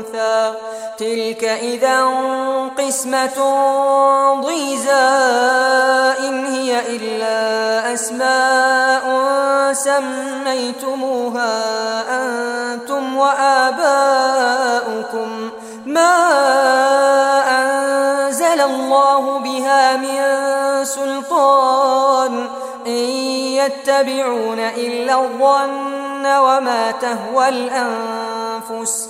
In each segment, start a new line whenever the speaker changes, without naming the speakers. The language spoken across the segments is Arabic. أنثى تلك إذا قسمة ضيزى إن هي إلا أسماء سميتموها أنتم وآباؤكم ما أنزل الله بها من سلطان إن يتبعون إلا الظن وما تهوى الأنفس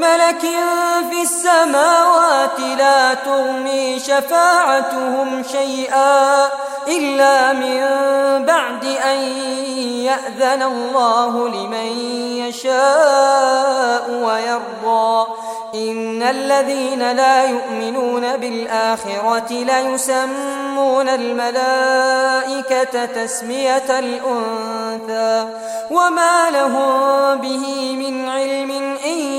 ملك في السماوات لا تغني شفاعتهم شيئا إلا من بعد أن يأذن الله لمن يشاء ويرضى إن الذين لا يؤمنون بالآخرة ليسمون الملائكة تسمية الأنثى وما لهم به من علم إن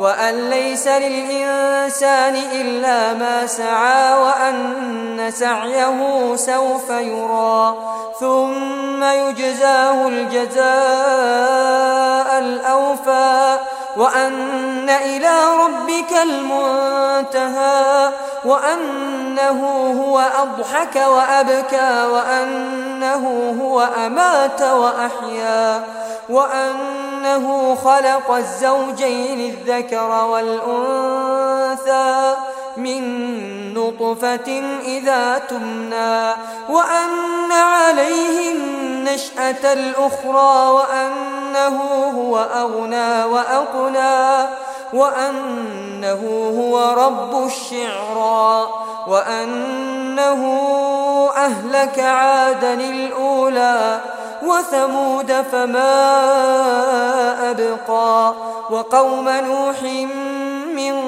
وأن ليس للإنسان إلا ما سعى وأن سعيه سوف يرى ثم يجزاه الجزاء الأوفى وأن إلى ربك المنتهى وأنه هو أضحك وأبكى وأنه هو أمات وأحيا وأنه خلق الزوجين الذكر والأنثى من نطفة إذا تمنى وأن عليه النشأة الأخرى وأنه هو أغنى وأقنى وأنه هو رب الشعرى وأنه أهلك عادا الأولى وثمود فما أبقى وقوم نوح من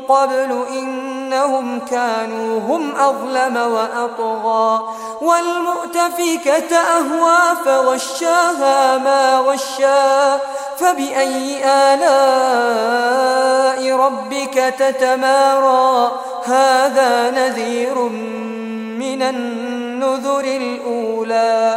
قبل إنهم كانوا هم أظلم وأطغى والمؤتفكة أهوى فغشاها ما غشا فبأي آلاء ربك تتمارى هذا نذير من النذر الأولى